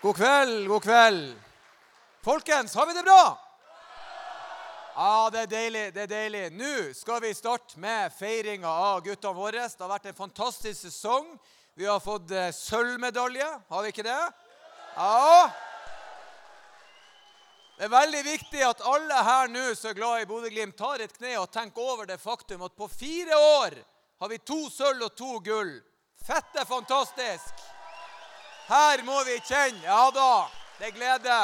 God kveld, god kveld. Folkens, har vi det bra? Ja, det er deilig. det er deilig. Nå skal vi starte med feiringa av guttene våre. Det har vært en fantastisk sesong. Vi har fått eh, sølvmedalje, har vi ikke det? Ja. Det er veldig viktig at alle her nå som er glad i Bodø-Glimt, tar et kne og tenker over det faktum at på fire år har vi to sølv og to gull. Fette fantastisk! Her må vi kjenne. Ja da, det er glede.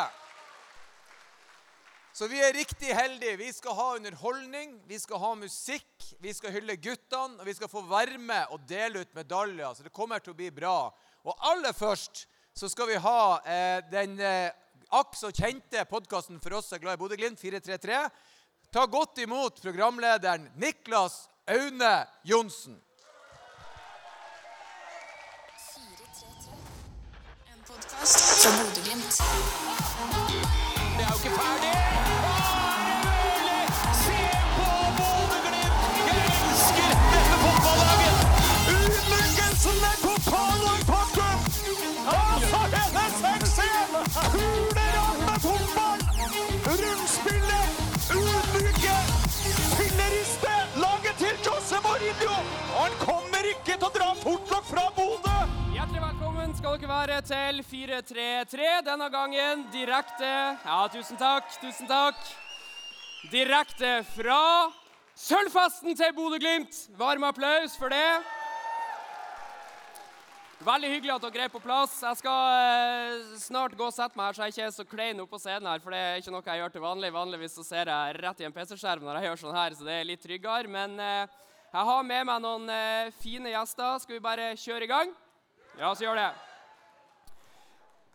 Så vi er riktig heldige. Vi skal ha underholdning, vi skal ha musikk, vi skal hylle guttene, og vi skal få være med og dele ut medaljer. Så det kommer til å bli bra. Og aller først så skal vi ha eh, den eh, akk så kjente podkasten for oss som er glad i Bodø-Glimt, 433. Ta godt imot programlederen Niklas Aune Johnsen. 433. Podkast fra Bodø-Glimt. Det er jo ikke ferdig! Skal dere være til 433. Denne gangen direkte Ja, tusen takk, tusen takk. Direkte fra Sølvfesten til Bodø-Glimt. Varm applaus for det. Veldig hyggelig at dere er på plass. Jeg skal eh, snart gå og sette meg her, så jeg ikke er så klein oppå på scenen her. For det er ikke noe jeg gjør til vanlig. Vanligvis så ser jeg rett i en PC-skjerm når jeg gjør sånn her, så det er litt tryggere. Men eh, jeg har med meg noen eh, fine gjester. Skal vi bare kjøre i gang? Ja, så gjør det.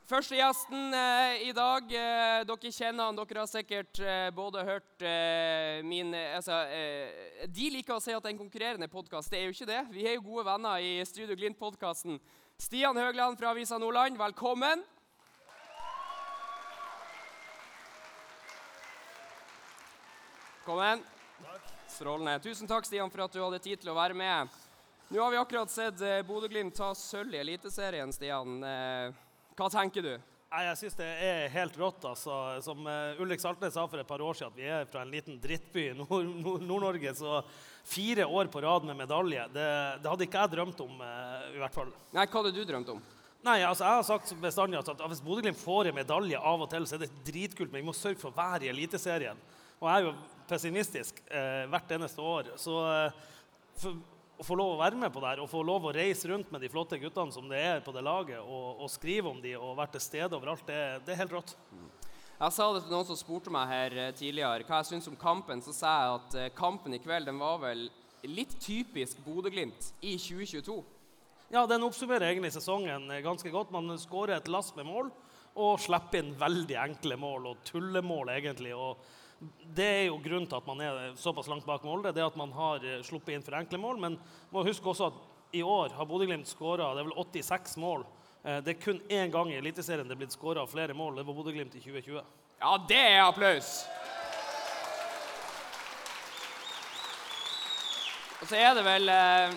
Første gjesten eh, i dag eh, Dere kjenner han, dere har sikkert eh, både hørt eh, min eh, altså, eh, De liker å si at det er en konkurrerende podkast. Det er jo ikke det. Vi er jo gode venner i Studio Glimt-podkasten. Stian Høgland fra Avisa Nordland, velkommen. Velkommen. Strålende. Tusen takk, Stian, for at du hadde tid til å være med. Nå har vi akkurat sett Bodø-Glimt ta sølv i Eliteserien, Stian. Eh, hva tenker du? Nei, Jeg syns det er helt rått. altså. Som uh, Ulrik Saltnes sa for et par år siden, at vi er fra en liten drittby i Nord- Nord- Nord-Norge. så fire år på rad med medalje, det, det hadde ikke jeg drømt om. eh, i hvert fall. Nei, hva hadde du drømt om? Nei, altså Jeg har sagt bestandig at hvis Bodø-Glimt får en medalje av og til, så er det dritkult, men vi må sørge for å være i Eliteserien. Og jeg er jo pessimistisk eh, hvert eneste år. Så eh, for, å få lov å være med på det her, og få lov å reise rundt med de flotte guttene som det er på det laget, og, og skrive om de og være til stede overalt, det, det er helt rått. Jeg sa det til noen som spurte meg her eh, tidligere hva jeg syns om kampen. Så sa jeg at eh, kampen i kveld den var vel litt typisk Bodø-Glimt i 2022. Ja, Den oppsummerer egentlig sesongen eh, ganske godt. Man skårer et lass med mål og slipper inn veldig enkle mål og tullemål, egentlig. og det er jo grunnen til at man er såpass langt bak Molde. det er at man har eh, sluppet inn for enkle mål. Men må huske også at i år har Bodø-Glimt skåra 86 mål. Eh, Det er kun én gang i Eliteserien det er blitt skåra flere mål. Det var Bodø-Glimt i 2020. Ja, det er applaus! Og så er det vel eh,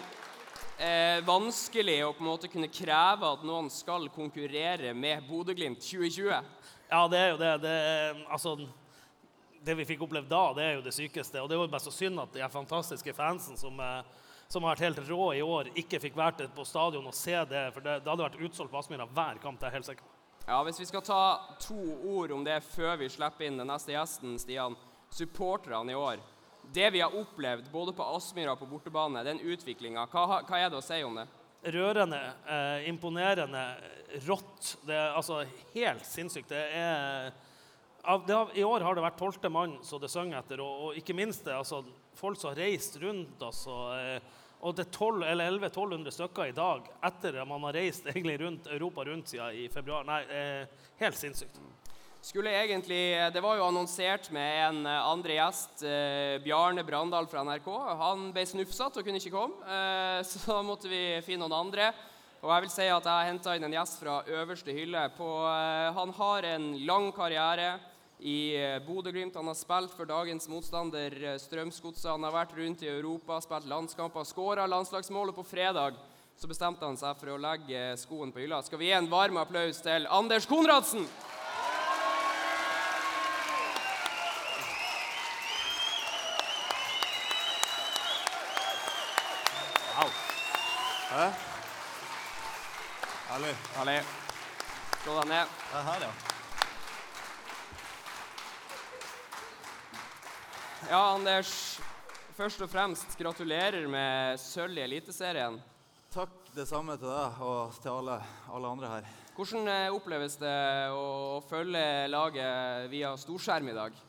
eh, vanskelig å på en måte kunne kreve at noen skal konkurrere med Bodø-Glimt 2020. Ja, det er jo det. Det, er, altså, det vi fikk oppleve da, det er jo det sykeste. Og det var bare så synd at de fantastiske fansen som, eh, som har vært helt rå i år, ikke fikk vært på stadion og se det. For det, det hadde vært utsolgt på Aspmyra hver kamp. det er jeg helt sikker på. Ja, Hvis vi skal ta to ord om det før vi slipper inn den neste gjesten, Stian. Supporterne i år. Det vi har opplevd både på Aspmyra og på bortebane, den utviklinga, hva, hva er det å si om det? rørende, eh, imponerende, rått. Det er altså helt sinnssykt. Det er har, I år har det vært tolvte mann som det synger etter, og, og ikke minst det, altså, folk som har reist rundt. Altså, eh, og det er 12 eller 1100-1200 stykker i dag etter at man har reist egentlig rundt Europa rundt siden i februar. Nei, eh, helt sinnssykt. Skulle egentlig, Det var jo annonsert med en eh, andre gjest, eh, Bjarne Brandal fra NRK. Han ble snufsete og kunne ikke komme, eh, så da måtte vi finne noen andre. Og jeg vil si at jeg henta inn en gjest fra øverste hylle. På, eh, han har en lang karriere i eh, Bodø-Glimt. Han har spilt for dagens motstander eh, Strømsgodset. Han har vært rundt i Europa, spilt landskamper, skåra landslagsmålet på fredag. så bestemte han seg for å legge skoen på hylla. Skal vi gi en varm applaus til Anders Konradsen? Herlig. Herlig. Slå deg ned. Det er her, ja. Ja, Anders. Først og fremst gratulerer med sølv i Eliteserien. Takk det samme til deg og til alle, alle andre her. Hvordan eh, oppleves det å følge laget via storskjerm i dag?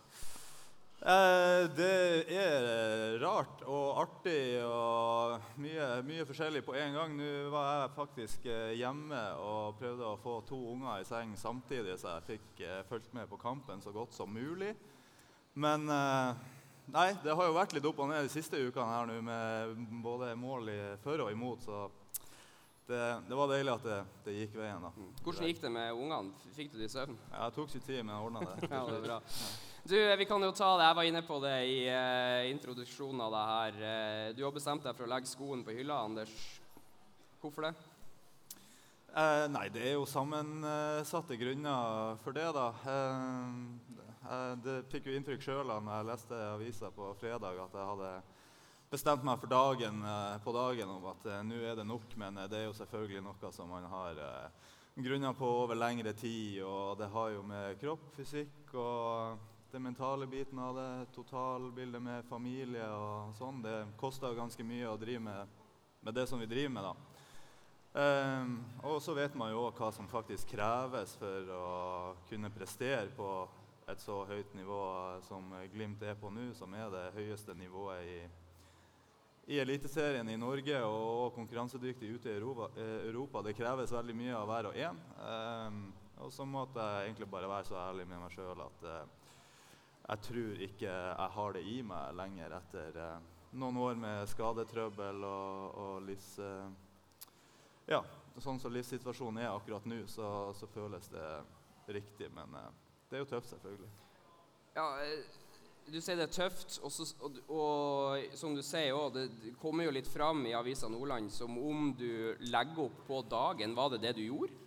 Eh, det er eh, rart og artig og mye, mye forskjellig på en gang. Nå var jeg faktisk eh, hjemme og prøvde å få to unger i seng samtidig, så jeg fikk eh, fulgt med på kampen så godt som mulig. Men eh, nei, det har jo vært litt opp og ned de siste ukene her nå med både mål i for og imot, så det, det var deilig at det, det gikk veien, da. Hvordan gikk det med ungene? Fikk du de søvn? Ja, det tok sin tid, men jeg ordna det. Ja, det er bra. Du, eh, vi kan jo ta det. Jeg var inne på det i uh, introduksjonen av det her. Uh, du har bestemt deg for å legge skoen på hylla, Anders. Hvorfor det? Uh, nei, det er jo sammensatte grunner for det, da. Eh, det fikk jo inntrykk sjøl da jeg leste avisa på fredag at jeg hadde bestemt meg for dagen, eh, på dagen om at eh, nå er det nok. Men det er jo selvfølgelig noe som man har grunner på over lengre tid. Og det har jo med kropp, fysikk og det mentale biten av det, totalbildet med familie og sånn. Det koster ganske mye å drive med, med det som vi driver med, da. Um, og så vet man jo hva som faktisk kreves for å kunne prestere på et så høyt nivå som Glimt er på nå, som er det høyeste nivået i, i Eliteserien i Norge og konkurransedyktig ute i Europa. eh, Europa. Det kreves veldig mye av hver og en. Ehm, og så måtte jeg egentlig bare være så ærlig med meg sjøl at eh, jeg tror ikke jeg har det i meg lenger etter eh, noen år med skadetrøbbel og, og livs... ja, sånn som livssituasjonen er akkurat nå, så, så føles det riktig. Men det er jo tøft, selvfølgelig. Ja, eh, du sier det er tøft, og, så, og, og som du sier òg, det kommer jo litt fram i Avisa Nordland som om du legger opp på dagen. Var det det du gjorde?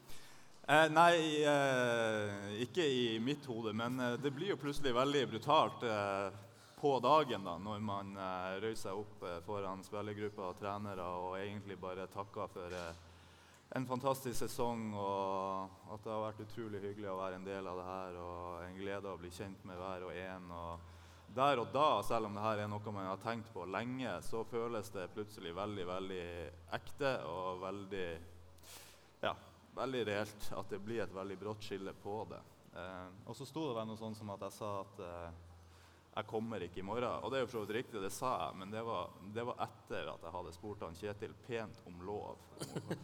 Eh, nei, eh, ikke i mitt hode, men eh, det blir jo plutselig veldig brutalt eh, på dagen da, når man eh, røyser seg opp foran spillergrupper og trenere og egentlig bare takker for eh, en fantastisk sesong og at det har vært utrolig hyggelig å være en del av det her og en glede å bli kjent med hver og en. Og der og da, selv om det her er noe man har tenkt på lenge, så føles det plutselig veldig, veldig ekte og veldig ja, veldig reelt at det blir et veldig brått skille på det. Eh, og så sto det vel noe sånn som at jeg sa at eh, jeg kommer ikke i morgen. Og det er jo for så vidt riktig, det sa jeg, men det var, det var etter at jeg hadde spurt han Kjetil pent om lov om å,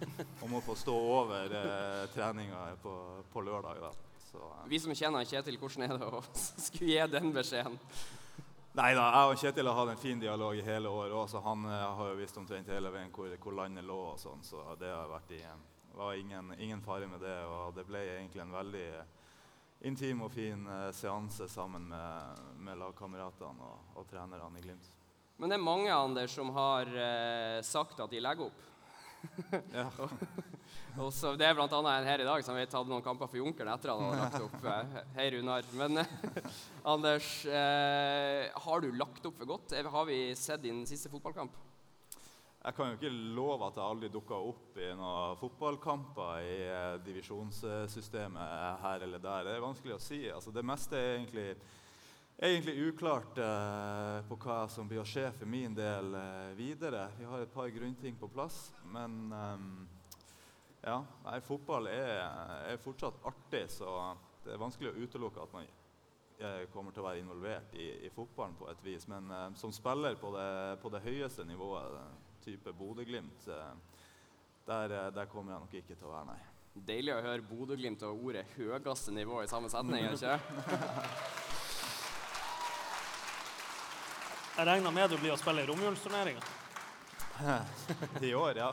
om å få stå over eh, treninga på, på lørdag. Da. Så, eh. Vi som kjenner Kjetil, hvordan er det å skulle gi den beskjeden? Nei da, jeg og Kjetil har hatt en fin dialog i hele år Også. så han eh, har jo visst omtrent hele veien hvor, hvor landet lå og sånn, så det har vært i, var ingen, ingen fare med det. Og det ble egentlig en veldig intim og fin eh, seanse sammen med, med lagkameratene og, og trenerne i Glimt. Men det er mange Anders, som har eh, sagt at de legger opp. Ja. Og så Det er bl.a. en her i dag som har tatt noen kamper for Junkeren etter han har lagt opp. Eh, Hei, Runar. Men Anders, eh, har du lagt opp for godt? Har vi sett din siste fotballkamp? Jeg kan jo ikke love at jeg aldri dukker opp i noen fotballkamper i eh, divisjonssystemet her eller der. Det er vanskelig å si. Altså, det meste er egentlig, egentlig uklart eh, på hva som blir å skje for min del eh, videre. Vi har et par grunnting på plass, men eh, ja, nei, fotball er, er fortsatt artig, så det er vanskelig å utelukke at man eh, kommer til å være involvert i, i fotballen på et vis. Men eh, som spiller på det, på det høyeste nivået, type Bodø-Glimt, eh, der, eh, der kommer jeg nok ikke til å være, nei. Deilig å høre Bodø-Glimt og ordet 'høyeste nivå' i samme setning. ikke? Jeg regner med du blir å spille i romjulsturneringa. I år, ja.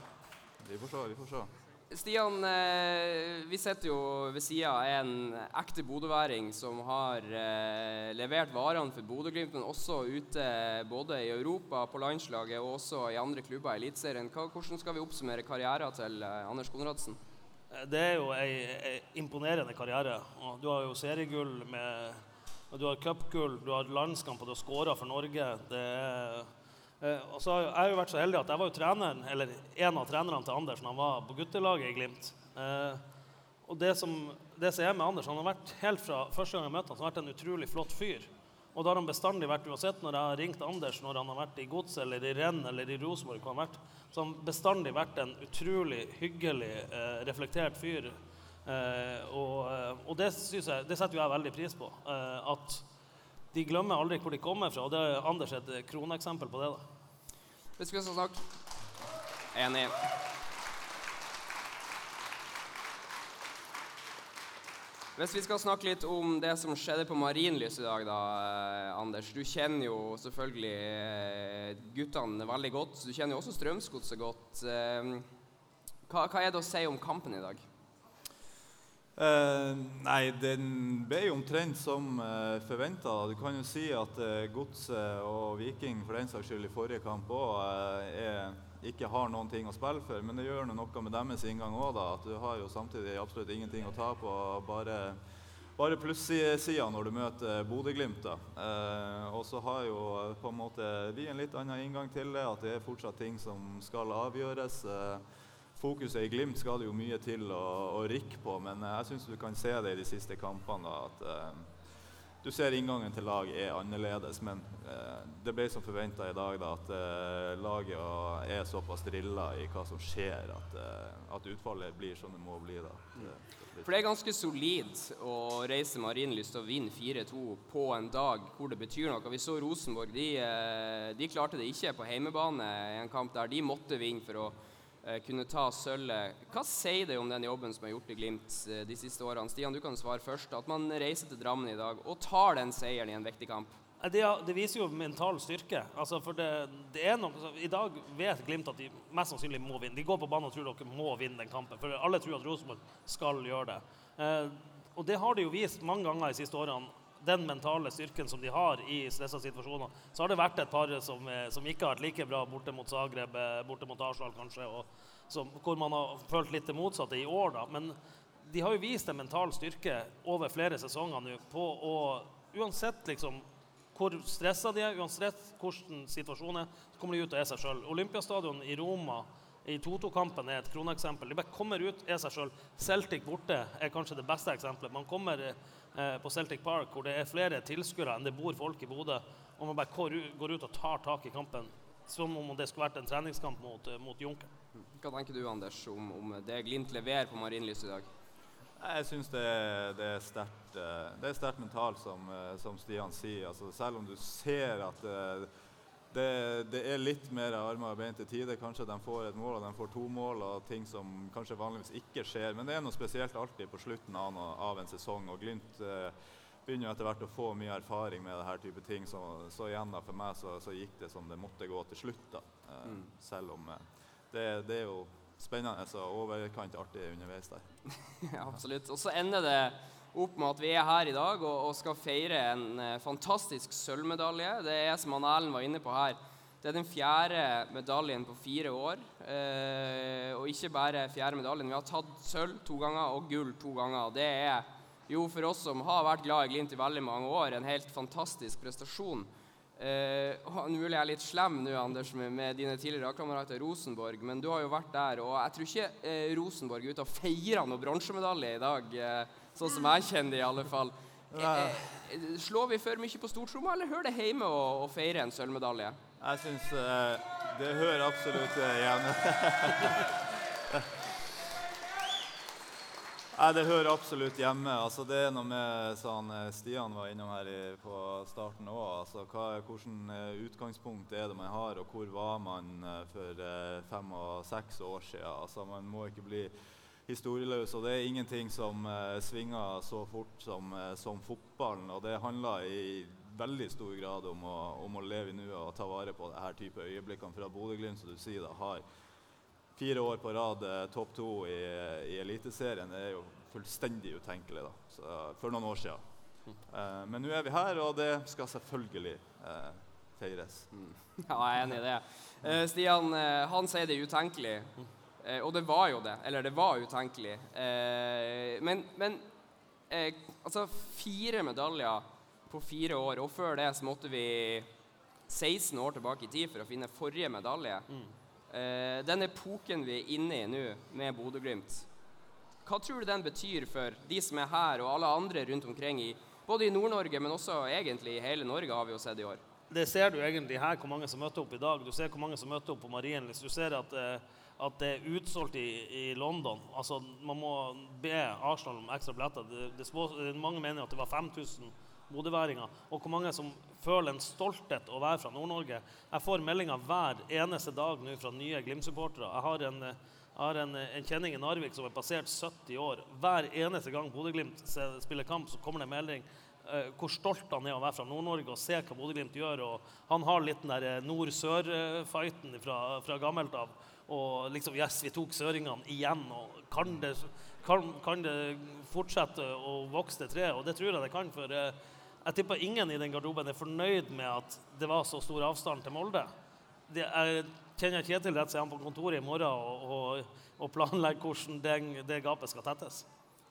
Vi får se. Vi får se. Stian, eh, vi sitter jo ved sida av en ekte bodøværing som har eh, levert varene for Bodø-Glimt, men også ute både i Europa, på landslaget og også i andre klubber i Eliteserien. Hvordan skal vi oppsummere karrieren til eh, Anders Konradsen? Det er jo ei, imponerende karriere. Du har jo seriegull med Du har cupgull, du har landskamp, og du har skåra for Norge. Det er, og så har jeg- jo vært så heldig at jeg var jo treneren, eller en av trenerne til Anders når han var på guttelaget i Glimt. Eh, og det som, det som er med Anders, han har vært helt fra første gang jeg møtte han, så har vært en utrolig flott fyr. Og da har han bestandig vært, uansett når jeg har ringt Anders når han har vært i Godset eller i Renn eller i Rosenborg, hvor han har vært, så har han bestandig vært en utrolig hyggelig, eh, reflektert fyr. Eh, og, eh, og det, synes jeg, det setter jo jeg veldig pris på. Eh, at de glemmer aldri hvor de kommer fra, og det er Anders et kroneksempel på det. da. Vi skal snakke Enig. Hvis vi skal snakke litt om det som skjedde på Marienlyst i dag, da, eh, Anders. Du kjenner jo selvfølgelig eh, guttene veldig godt. Du kjenner jo også Strømsgodset godt. Eh, hva, hva er det å si om kampen i dag? Eh, nei, den ble jo omtrent som eh, forventa. Du kan jo si at eh, Godset og Viking for den saks skyld i forrige kamp òg eh, ikke har noen ting å spille for. Men det gjør noe med deres inngang òg, da. At du har jo samtidig absolutt ingenting å ta på. Bare, bare plussida når du møter Bodø-Glimt. Eh, og så har jo eh, på en måte vi en litt annen inngang til det. At det er fortsatt ting som skal avgjøres. Eh, Fokuset i Glimt skal det jo mye til å, å rikke på, men eh, jeg syns du kan se det i de siste kampene. da, at eh, Du ser inngangen til lag er annerledes, men eh, det ble som forventa i dag da, at eh, laget er såpass drilla i hva som skjer, at, at utfallet blir som det må bli. da. Det, det For det er ganske solid å reise Marienlyst og vinne 4-2 på en dag hvor det betyr noe. Vi så Rosenborg. De, de klarte det ikke på heimebane i en kamp der de måtte vinne for å kunne ta sølvet. Hva sier det om den jobben som er gjort i Glimt eh, de siste årene? Stian, du kan svare først. At man reiser til Drammen i dag og tar den seieren i en viktig kamp. Det, det viser jo mental styrke. Altså, for det, det er noe, I dag vet Glimt at de mest sannsynlig må vinne. De går på banen og tror dere må vinne den kampen. For alle tror at Rosenborg skal gjøre det. Eh, og det har de jo vist mange ganger de siste årene. Den mentale styrken som de har i stressa situasjoner. Så har det vært et par som, eh, som ikke har vært like bra borte mot Zagreb, eh, borte mot Arsenal kanskje, som, hvor man har følt litt det motsatte i år. da. Men de har jo vist en mental styrke over flere sesonger nå på å Uansett liksom hvor stressa de er, uansett hvordan situasjonen er, så kommer de ut og er seg sjøl. Olympiastadion i Roma i 2-2-kampen er et kroneksempel. De bare kommer ut, er seg sjøl. Celtic borte er kanskje det beste eksempelet. Man kommer eh, på Celtic Park hvor det er flere tilskuere enn det bor folk i Bodø, og man bare går ut- og tar tak i kampen som om det skulle vært en treningskamp mot, eh, mot Junker. Hva tenker du, Anders, om, om det Glimt leverer på Marienlyst i dag? Jeg syns det, det er sterkt eh, Det er sterkt mentalt, som, eh, som Stian sier. Altså, selv om du ser at eh, det, det er litt mer armer og bein til tider. Kanskje de får et mål og de får to mål, og ting som kanskje vanligvis ikke skjer. Men det er noe spesielt alltid på slutten av, noe, av en sesong. Og Glimt eh, begynner jo etter hvert å få mye erfaring med denne type ting. Så, så igjen da, for meg så, så gikk det som det måtte gå til slutt. da. Eh, Selv om eh, det, det er jo spennende og overkant artig underveis der. Ja, absolutt. Og så ender det opp med at vi er her i dag og, og skal feire en eh, fantastisk sølvmedalje. Det er som han Erlend var inne på her, det er den fjerde medaljen på fire år. Eh, og ikke bare fjerde medaljen. Vi har tatt sølv to ganger og gull to ganger. Det er jo for oss som har vært glad i Glimt i veldig mange år, en helt fantastisk prestasjon. Eh, og jeg er litt slem nå, Anders, med, med dine tidligere lagkamerater Rosenborg, men du har jo vært der, og jeg tror ikke eh, Rosenborg er ute og feirer noe bronsemedalje i dag, eh, sånn som jeg kjenner det i alle fall. Eh, eh, slår vi for mye på stortromma, eller hører det hjemme å, å feire en sølvmedalje? Jeg syns eh, det hører absolutt hjemme. Nei, det hører absolutt hjemme. Altså, det er noe med sånn Stian var innom her i, på starten òg. Altså, Hvilket utgangspunkt er det man har, og hvor var man for eh, fem og seks år siden? Altså, man må ikke bli historieløs, og det er ingenting som eh, svinger så fort som, eh, som fotballen. Og det handler i veldig stor grad om å, om å leve i nuet og ta vare på denne type øyeblikkene. fra Bodø-Glimt, som du sier, da, har fire år på rad eh, topp to i, i Eliteserien er jo fullstendig utenkelig da, så, for noen år siden. Uh, men nå er vi her, og det skal selvfølgelig uh, feires. Ja, jeg er enig i det. Uh, Stian, eh, han sier det er utenkelig. Eh, og det var jo det. Eller det var utenkelig. Eh, men men eh, altså fire medaljer på fire år, og før det så måtte vi 16 år tilbake i tid for å finne forrige medalje. Eh, den epoken vi er inne i nå med Bodø-Glimt, hva tror du den betyr for de som er her, og alle andre rundt omkring i både i Nord-Norge, men også egentlig i hele Norge, har vi jo sett i år? Det ser du egentlig her, hvor mange som møtte opp i dag. Du ser hvor mange som møtte opp på Marienlyst. Du ser at, eh, at det er utsolgt i, i London. Altså, man må be Arsenal om ekstra billetter. Det, det, eh, mange mener at det var 5000 bodøværinger. Og hvor mange som føler en stolthet å være fra Nord-Norge. Jeg får meldinger hver eneste dag nå fra nye Glimt-supportere. Jeg har en jeg har en, en kjenning i Narvik som er passert 70 år. Hver eneste gang Bodø-Glimt spiller kamp, så kommer det en melding eh, hvor stolt han er av å være fra Nord-Norge og se hva Bodø-Glimt gjør. Og han har litt den der eh, nord-sør-fighten fra, fra gammelt av. Og liksom Yes, vi tok søringene igjen. Og kan det, kan, kan det fortsette å vokse det treet? Og det tror jeg det kan. For eh, jeg tipper ingen i den garderoben er fornøyd med at det var så stor avstand til Molde. Det jeg kjenner Kjetil rett, så er han på kontoret i morgen og, og, og planlegger hvordan det, det gapet skal tettes.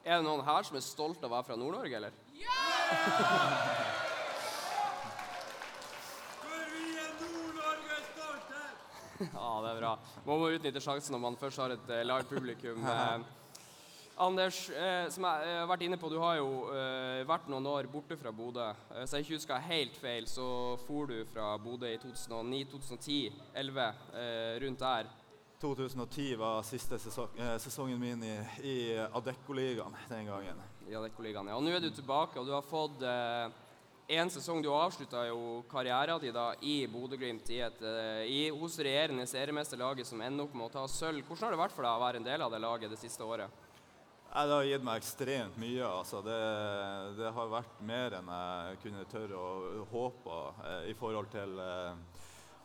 Er det noen her som er stolt av å være fra Nord-Norge, eller? Ja, det er bra. Man må utnytte sjansen når man først har et uh, live-publikum. Eh, Anders, eh, som jeg eh, har vært inne på, du har jo eh, vært noen år borte fra Bodø. Eh, så jeg ikke husker helt feil, så for du fra Bodø i 2009, 2010, 11, eh, rundt der. 2010 var siste sesong, eh, sesongen min i, i Adecco-ligaen den gangen. I kollegaen, Ja. Og nå er du tilbake, og du har fått én sesong. Du avslutta jo karrieren din da i Bodø-Glimt eh, hos regjerende seriemesterlaget som ender opp med å ta sølv. Hvordan har det vært for deg å være en del av det laget det siste året? Det har gitt meg ekstremt mye. altså. Det, det har vært mer enn jeg kunne tørre å håpe eh, i forhold til eh,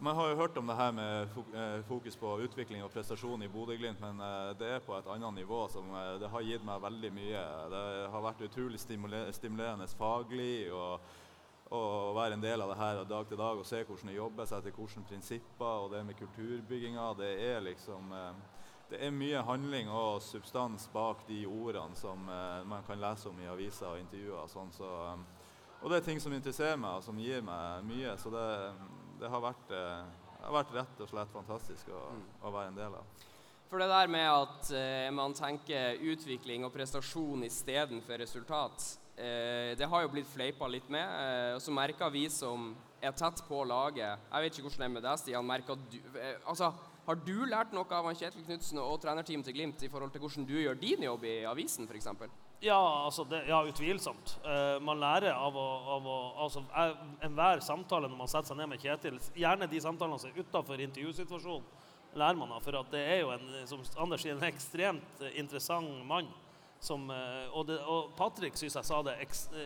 Man har jo hørt om det her med eh, fokus på utvikling og prestasjon i Bodø-Glimt, men eh, det er på et annet nivå som eh, det har gitt meg veldig mye. Det har vært utrolig stimulerende faglig. å være en del av det her dag til dag og se hvordan det jobbes etter hvilke prinsipper og det med kulturbygginga. Det er liksom det er mye handling og substans bak de ordene som man kan lese om i aviser og intervjuer. Sånn, så, og det er ting som interesserer meg og som gir meg mye. Så det, det, har, vært, eh, det har vært rett og slett fantastisk å, å være en del av. For det der med at eh, man tenker utvikling og prestasjon istedenfor resultat, eh, det har jo blitt fleipa litt med. Eh, og så merker vi som er tett på laget Jeg vet ikke hvordan det er med deg, Stian. Merker du, eh, altså, har du lært noe av Kjetil Knutsen og trenerteamet til Glimt i forhold til hvordan du gjør din jobb i avisen, f.eks.? Ja, altså det, ja utvilsomt. Uh, man lærer av å, av å altså, Enhver samtale når man setter seg ned med Kjetil, gjerne de samtalene som er utafor intervjusituasjonen, lærer man av. For at det er jo en, som Anders sier, en ekstremt interessant mann. Som, uh, og, det, og Patrick syns jeg sa det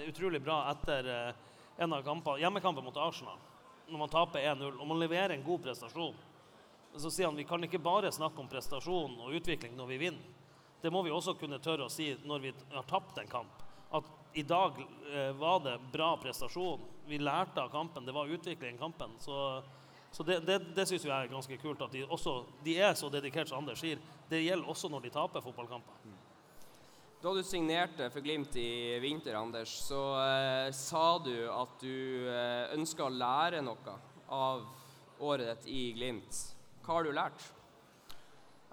utrolig bra etter uh, en av kampene, hjemmekampen mot Arsenal. Når man taper 1-0 og man leverer en god prestasjon. Så sier han vi kan ikke bare snakke om prestasjon og utvikling når vi vinner. Det må vi også kunne tørre å si når vi har tapt en kamp. At i dag eh, var det bra prestasjon. Vi lærte av kampen. Det var utvikling i kampen. Så, så det, det, det syns jeg er ganske kult. At de, også, de er så dedikert som Anders sier. Det gjelder også når de taper fotballkamper. Da du signerte for Glimt i vinter, Anders, så eh, sa du at du eh, ønska å lære noe av året ditt i Glimt. Hva har du lært?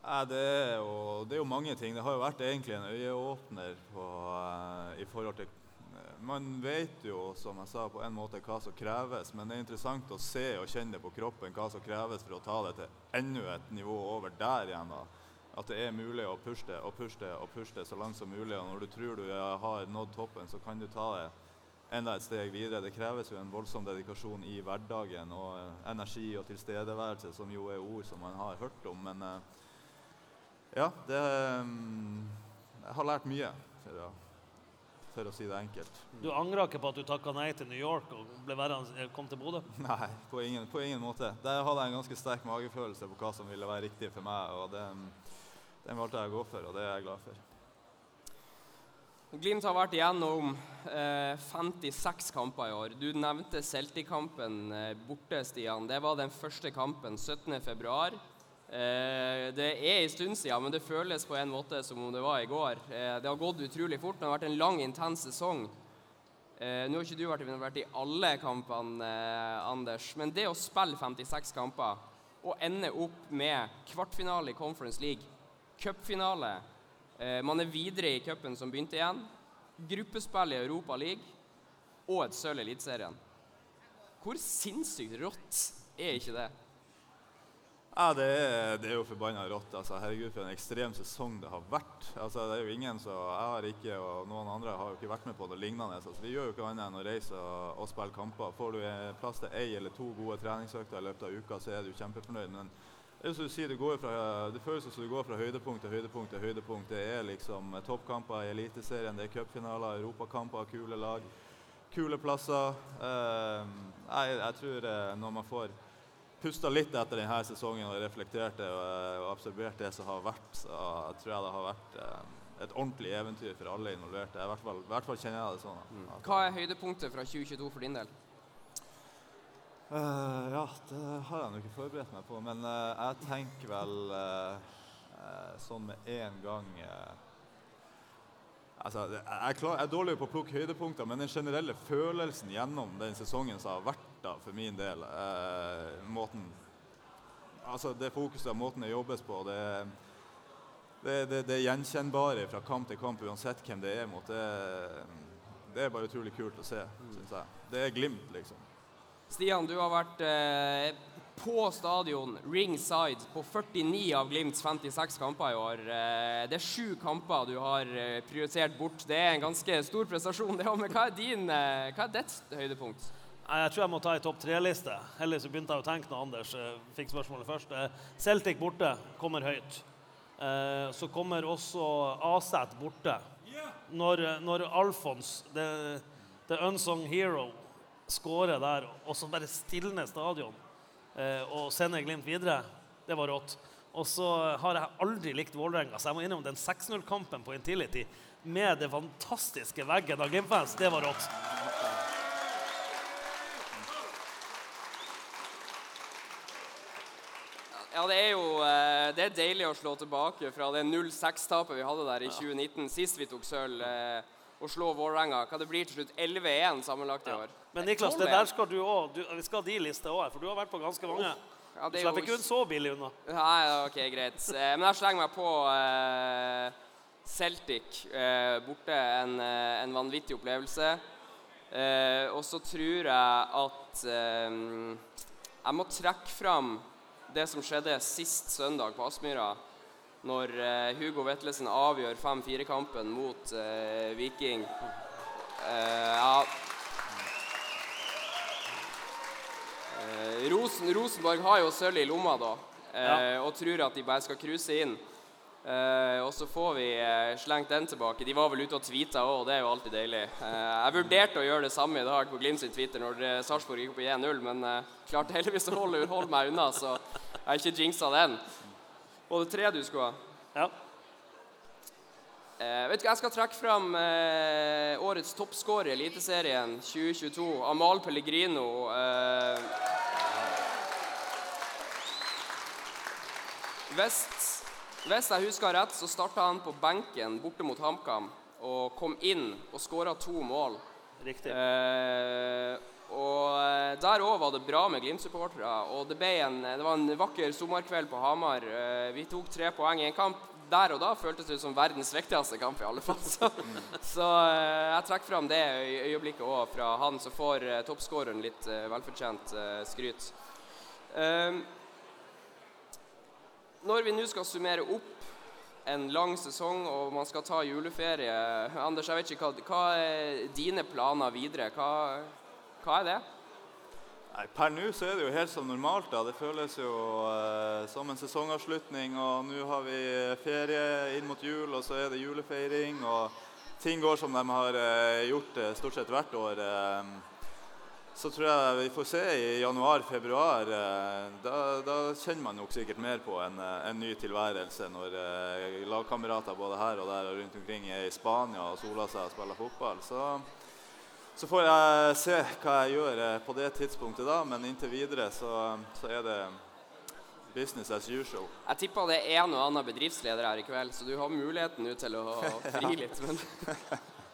Det, er jo, det er jo mange ting. Det har jo vært egentlig en øyeåpner på, eh, i forhold til eh, Man vet jo, som jeg sa, på en måte hva som kreves, men det er interessant å se og kjenne på kroppen hva som kreves for å ta det til enda et nivå over der igjen. da. At det er mulig å pushe det og pushe det og pushe det så langt som mulig. Og når du tror du eh, har nådd toppen, så kan du ta det enda et steg videre. Det kreves jo en voldsom dedikasjon i hverdagen og energi og tilstedeværelse, som jo er ord som man har hørt om. Men ja, det mm, Jeg har lært mye. For å for å si det enkelt. Du angrer ikke på at du takka nei til New York og ble værende, kom til Bodø? Nei, på ingen, på ingen måte. Der hadde jeg en ganske sterk magefølelse på hva som ville være riktig for meg, og den, den valgte jeg å gå for, og det er jeg glad for. Glimt har vært igjennom eh, 56 kamper i år. Du nevnte Celtic-kampen eh, borte, Stian. Det var den første kampen 17.2. Eh, det er en stund siden, men det føles på en måte som om det var i går. Eh, det har gått utrolig fort. Det har vært en lang, intens sesong. Eh, nå har ikke du vært vært i alle kampene, Anders, men det å spille 56 kamper og ende opp med kvartfinale i Conference League, cupfinale Man er videre i cupen som begynte igjen, gruppespill i Europa League og et sølv i Eliteserien. Hvor sinnssykt rått er ikke det? Ja, det er, det er jo forbanna rått. Altså, herregud, for en ekstrem sesong det har vært. Altså, det er jo ingen som Jeg har ikke, og noen andre har jo ikke vært med på noe lignende. Altså, vi gjør jo ikke annet enn å reise og, og spille kamper. Får du plass til ei eller to gode treningsøkter i løpet av uka, så er du kjempefornøyd. Men det er som du sier, det, går fra, det føles som du går fra høydepunkt til høydepunkt til høydepunkt. Det er liksom toppkamper i Eliteserien, det er cupfinaler, europakamper, kule lag, kule plasser. Uh, jeg, jeg tror eh, når man får pusta litt etter denne sesongen og reflektert det og, eh, og absorbert det som har vært, så tror jeg det har vært eh, et ordentlig eventyr for alle involverte. I hvert fall, i hvert fall kjenner jeg det sånn. at- Hva er høydepunktet fra 2022 for din del? Uh, ja, det har jeg nok ikke forberedt meg på, men uh, jeg tenker vel uh, eh, sånn med en gang Altså, jeg, er klar, jeg er dårlig på å plukke høydepunkter, men den generelle følelsen gjennom den sesongen som har vært da, for min del eh, måten, altså Det fokuset og måten det jobbes på, det, det, det, det gjenkjennbare fra kamp til kamp, uansett hvem det er mot, det, det er bare utrolig kult å se, syns jeg. Det er Glimt, liksom. Stian, du har vært eh, på stadion ringside på 49 av Glimts 56 kamper i år. Eh, det er sju kamper du har eh, prioritert bort. Det er en ganske stor prestasjon. det Men hva er, din, eh, hva er ditt høydepunkt? Nei, Jeg tror jeg må ta ei topp tre-liste. Heldigvis begynte jeg å tenke når Anders fikk spørsmålet først. Eh, Celtic borte kommer høyt. Eh, så kommer også Aset borte. Når, når Alfons, the, the unsung hero, skårer der, og så bare stilner stadion eh, og sender Glimt videre, det var rått. Og så har jeg aldri likt Vålerenga, så jeg må innom den 6-0-kampen på Intility med det fantastiske veggen av Glimt-fans. Det var rått. Ja, det er jo eh, det er deilig å slå tilbake fra det 0-6-tapet vi hadde der i 2019, sist vi tok sølv, Å slå Vålerenga. Hva det blir til slutt 11-1 sammenlagt i år. Men Niklas, det der skal du òg. Vi skal ha de liste òg, for du har vært på ganske mange. Ja, Du er slipper ikke jo så billig unna. Nei, ok, greit. Eh, Men jeg slenger meg på eh, Celtic eh, borte. En, eh, en vanvittig opplevelse. Eh, og så tror jeg at eh, jeg må trekke fram det som skjedde sist søndag på Aspmyra. Når eh, Hugo Vetlesen avgjør 5-4-kampen mot eh, Viking. Eh, ja Eh, Rosen, Rosenborg har jo sølv i lomma da, eh, og tror at de bare skal cruise inn. Eh, og så får vi uh, slengt den tilbake. De var vel ute og tweeta òg, og det er jo alltid deilig. Uh, jeg vurderte å gjøre det samme i dag på Glimt sin Twitter når Sarpsborg gikk opp i 1-0, men klarte heldigvis å holde, holde meg unna, så jeg har ikke jinxa den. Og det tre du skulle ha? Ja. Vet du, hva, Jeg skal trekke fram årets toppskårer i Eliteserien 2022. Amal Pellegrino. Eh, hvis, jeg husker rett, så starta han på benken borte mot HamKam og kom inn og skåra to mål. Riktig. Eh, og eh, der òg var det bra med Glimt-supportere. Og det, en, det var en vakker sommerkveld på Hamar. Eh, vi tok tre poeng i en kamp. Der og da føltes det som verdens viktigste kamp, i alle fall. Så, så eh, jeg trekker fram det øy- øyeblikket òg fra han som får eh, toppskåreren litt eh, velfortjent eh, skryt. Eh, når vi nå skal summere opp en lang sesong og man skal ta juleferie Anders, jeg vet ikke, hva, hva er dine planer videre? Hva, hva er det? Nei, per nå så er det jo helt som normalt. da. Det føles jo eh, som en sesongavslutning. Og nå har vi ferie inn mot jul, og så er det julefeiring. Og ting går som de har eh, gjort eh, stort sett hvert år, eh, så tror jeg vi får se i januar-februar. Eh, da, da kjenner man nok sikkert mer på en, eh, en ny tilværelse når eh, lagkamerater både her og der og rundt omkring er i Spania og soler seg og spiller fotball. Så, så får jeg se hva jeg gjør på det tidspunktet da, men inntil videre så, så er det business as usual. Jeg tipper det er en og annen bedriftsleder her i kveld, så du har muligheten nå til å fri litt. Men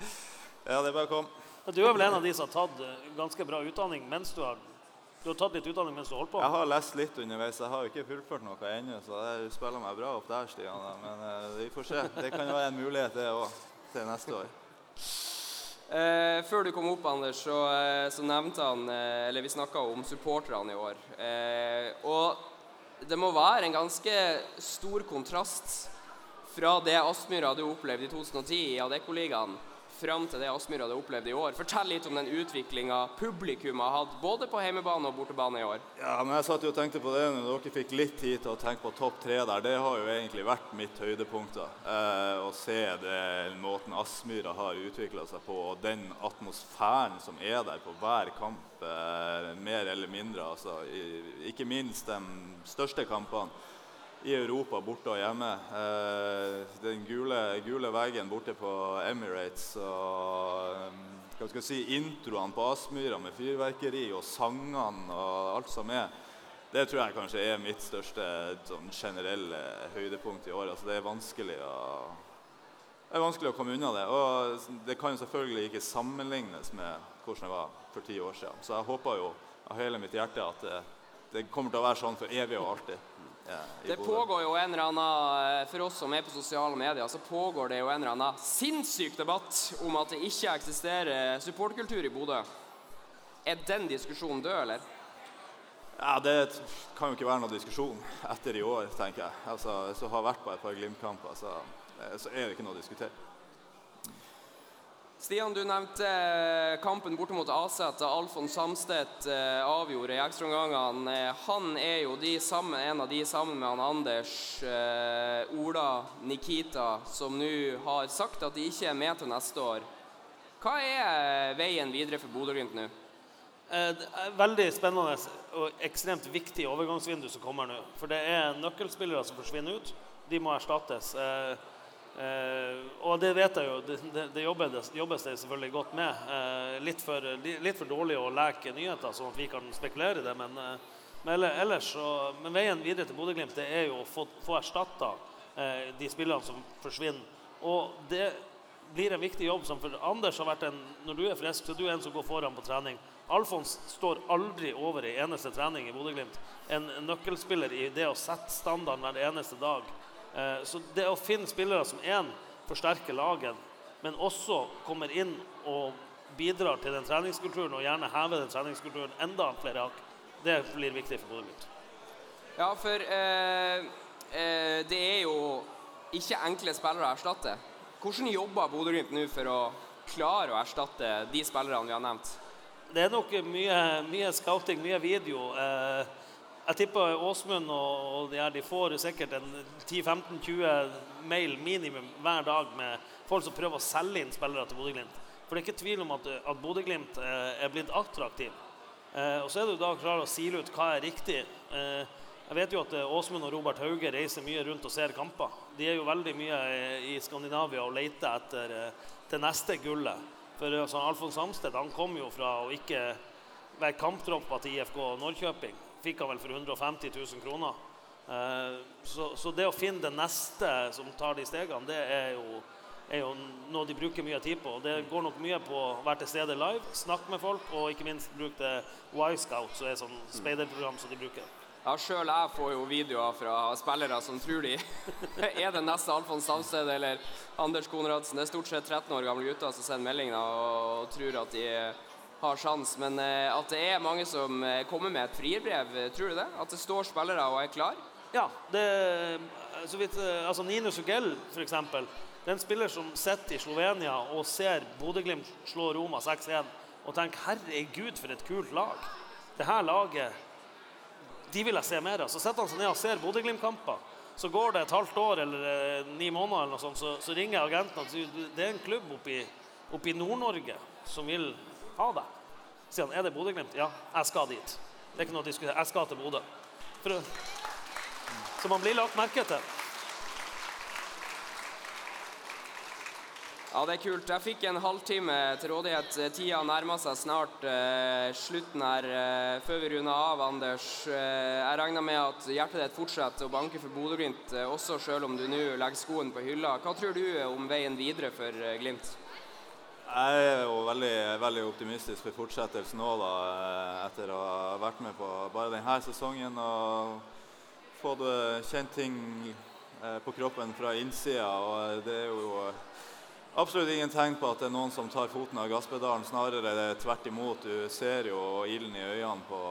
Ja, det er bare å komme. Du er vel en av de som har tatt eh, ganske bra utdanning mens du har Du har tatt litt utdanning mens du holdt på? Jeg har lest litt underveis. Jeg har ikke fullført noe ennå, så jeg spiller meg bra opp der, Stian. Men eh, vi får se. Det kan jo være en mulighet, det òg, til neste år. Eh, før du kom opp, Anders, så, eh, så nevnte han eh, Eller vi snakka om supporterne i år. Eh, og det må være en ganske stor kontrast fra det Aspmyr hadde opplevd i 2010 i Adeccoligaen, fram til det Aspmyr hadde opplevd i år. Fortell litt om den utviklinga publikum har hatt både på hjemmebane og bortebane i år. Ja, men jeg satt jo og tenkte på det når dere fikk litt tid til å tenke på topp tre der. Det har jo egentlig vært mitt høydepunkt. da. Eh, å se den måten Aspmyra har utvikla seg på, og den atmosfæren som er der på hver kamp. Eh, mer eller mindre. altså. Ikke minst de største kampene i Europa, borte og hjemme. Eh, den gule, gule veggen borte på Emirates og eh, hva skal jeg si, introene på Aspmyra med fyrverkeri og sangene og alt som er. Det tror jeg kanskje er mitt største sånn, generelle høydepunkt i år. Altså, det er vanskelig å det er vanskelig å komme unna det. Og det kan selvfølgelig ikke sammenlignes med hvordan det var for ti år siden. Så jeg håper jo av hele mitt hjerte at det, det kommer til å være sånn for evig og alltid. Ja, Det pågår jo en eller annen, For oss som er på sosiale medier, så pågår det jo en eller annen sinnssyk debatt om at det ikke eksisterer supportkultur i Bodø. Er den diskusjonen død, eller? Ja, Det kan jo ikke være noen diskusjon etter i år, tenker jeg. Altså, Hvis du har vært på et par Glimt-kamper, så, eh, så er det ikke noe å diskutere. Stian, du nevnte eh, kampen borte mot Aset da Alfon Samstedt eh, avgjorde i ekstraomgangene. Eh, Han er jo sammen, en av de sammen med han Anders, Ola, Nikita, som nå har sagt at de ikke er med til neste år. Hva er veien videre for Bodø-Glimt nå? Veldig spennende og ekstremt viktig overgangsvindu som kommer nå. For det er nøkkelspillere som forsvinner ut. De må erstattes. Eh, eh, og det vet jeg jo. Det, det, det jobbes, det selvfølgelig godt med. Eh, litt, for, litt for dårlig å leke nyheter, sånn at vi kan spekulere i det. Men, eh, men eller- ellers så, men veien videre til Bodø-Glimt er jo å få, få erstatta eh, de spillene som forsvinner. Og det blir en viktig jobb. Som for Anders har vært en, Når du er frisk, så er du en som går foran på trening. Alfons står aldri over i eneste trening i Bodø-Glimt. En nøkkelspiller i det å sette standarden hver eneste dag. Eh, så det å finne spillere som én forsterker laget, men også kommer inn og bidrar til den treningskulturen, og gjerne hever den treningskulturen enda flere hakk, det blir viktig for Bodø-Glimt. Ja, for eh, eh, det er jo ikke enkle spillere å erstatte. Hvordan jobber Bodø-Glimt nå for å klare å erstatte de spillerne vi har nevnt? Det er nok mye, mye scouting, mye video. Eh, jeg tipper Åsmund og, og de, her, de får sikkert en 10-15-20 mail minimum hver dag med folk som prøver å selge inn spillere til Bodø-Glimt. For det er ikke tvil om at, at Bodø-Glimt eh, er blitt attraktiv. Eh, og så er du da klar å sile ut hva er riktig. Eh, jeg vet jo at eh, Åsmund og Robert Hauge reiser mye rundt og ser kamper. De er jo veldig mye eh, i Skandinavia og leter etter eh, det neste gullet. For altså, Alfons Samsted han kom jo fra å ikke være kamptropper til IFK Norrköping. Fikk han vel for 150 000 kroner. Eh, så, så det å finne det neste som tar de stegene, det er jo, er jo noe de bruker mye tid på. Det går nok mye på å være til stede live, snakke med folk, og ikke minst bruke det Y-Scout, som er et sånn speiderprogram som de bruker. Ja, Sjøl jeg får jo videoer fra spillere som tror de er den neste Alfons Samsted eller Anders Konradsen. Det er stort sett 13 år gamle gutter som sender meldinger og tror at de har sjans. Men eh, at det er mange som eh, kommer med et frierbrev, eh, tror du det? At det står spillere og er klar? Ja, det, så vidt, altså Nino Sugell, f.eks. Det er en spiller som sitter i Slovenia og ser Bodø-Glimt slå Roma 6-1 og tenker 'herregud, for et kult lag'. Det her laget de vil jeg se mer av. Så setter han seg ned og ser Bodø-Glimt-kamper. Så går det et halvt år eller ni måneder, eller noe sånt, så, så ringer agenten og sier det er en klubb oppe i Nord-Norge som vil ha deg. Sier han, er det Bodø-Glimt? Ja, jeg skal dit. Det er ikke noe å diskutere. Jeg skal til Bodø. Så man blir lagt merke til. Ja, det er kult. Jeg fikk en halvtime til rådighet. Tida nærmer seg snart eh, slutten her. Eh, før vi runder av, Anders. Eh, jeg regner med at hjertet ditt fortsetter å banke for Bodø-Glimt, eh, også selv om du nå legger skoen på hylla. Hva tror du om veien videre for eh, Glimt? Jeg er jo veldig, veldig optimistisk for fortsettelsen nå, da, eh, etter å ha vært med på bare denne sesongen og fått eh, kjent ting eh, på kroppen fra innsida. Og det er jo absolutt ingen tegn på at det er noen som tar foten av gasspedalen. Snarere er tvert imot. Du ser jo ilden i øynene på,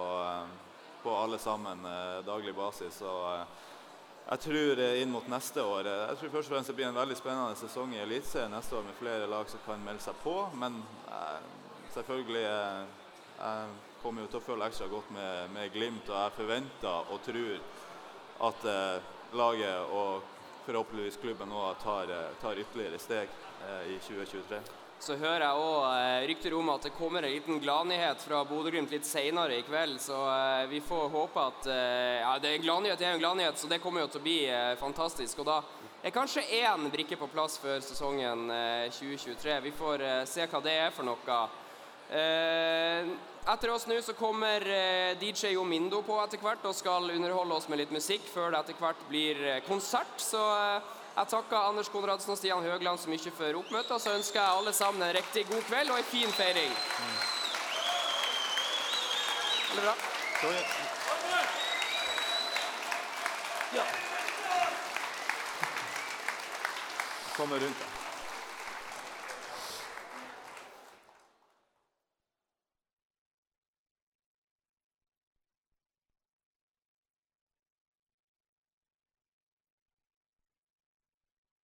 på alle sammen daglig basis. Og, jeg tror inn mot neste år Jeg tror først og fremst det blir en veldig spennende sesong i Eliteserien neste år med flere lag som kan melde seg på. Men eh, selvfølgelig eh, Jeg kommer jo til å føle ekstra godt med, med Glimt, og jeg forventer og tror at eh, laget og forhåpentligvis klubben nå tar, eh, tar ytterligere steg eh, i 2023. Så hører jeg òg eh, rykter om at det kommer en liten gladnyhet fra Bodø-Glimt litt senere i kveld. Så eh, vi får håpe at eh, Ja, det er gladnyhet, er en gladnyhet, så det kommer jo til å bli fantastisk. Og da er kanskje én brikke på plass før sesongen eh, 2023. Vi får se hva det er for noe. Etter oss nå så kommer DJ Omindo på etter hvert og skal underholde oss med litt musikk før det etter hvert blir konsert. Så jeg takker Anders Konradsen og Stian Høgland så mye for oppmøtet, og så ønsker jeg alle sammen en riktig god kveld og en fin feiring. Veldig bra. Ja. kommer rundt det.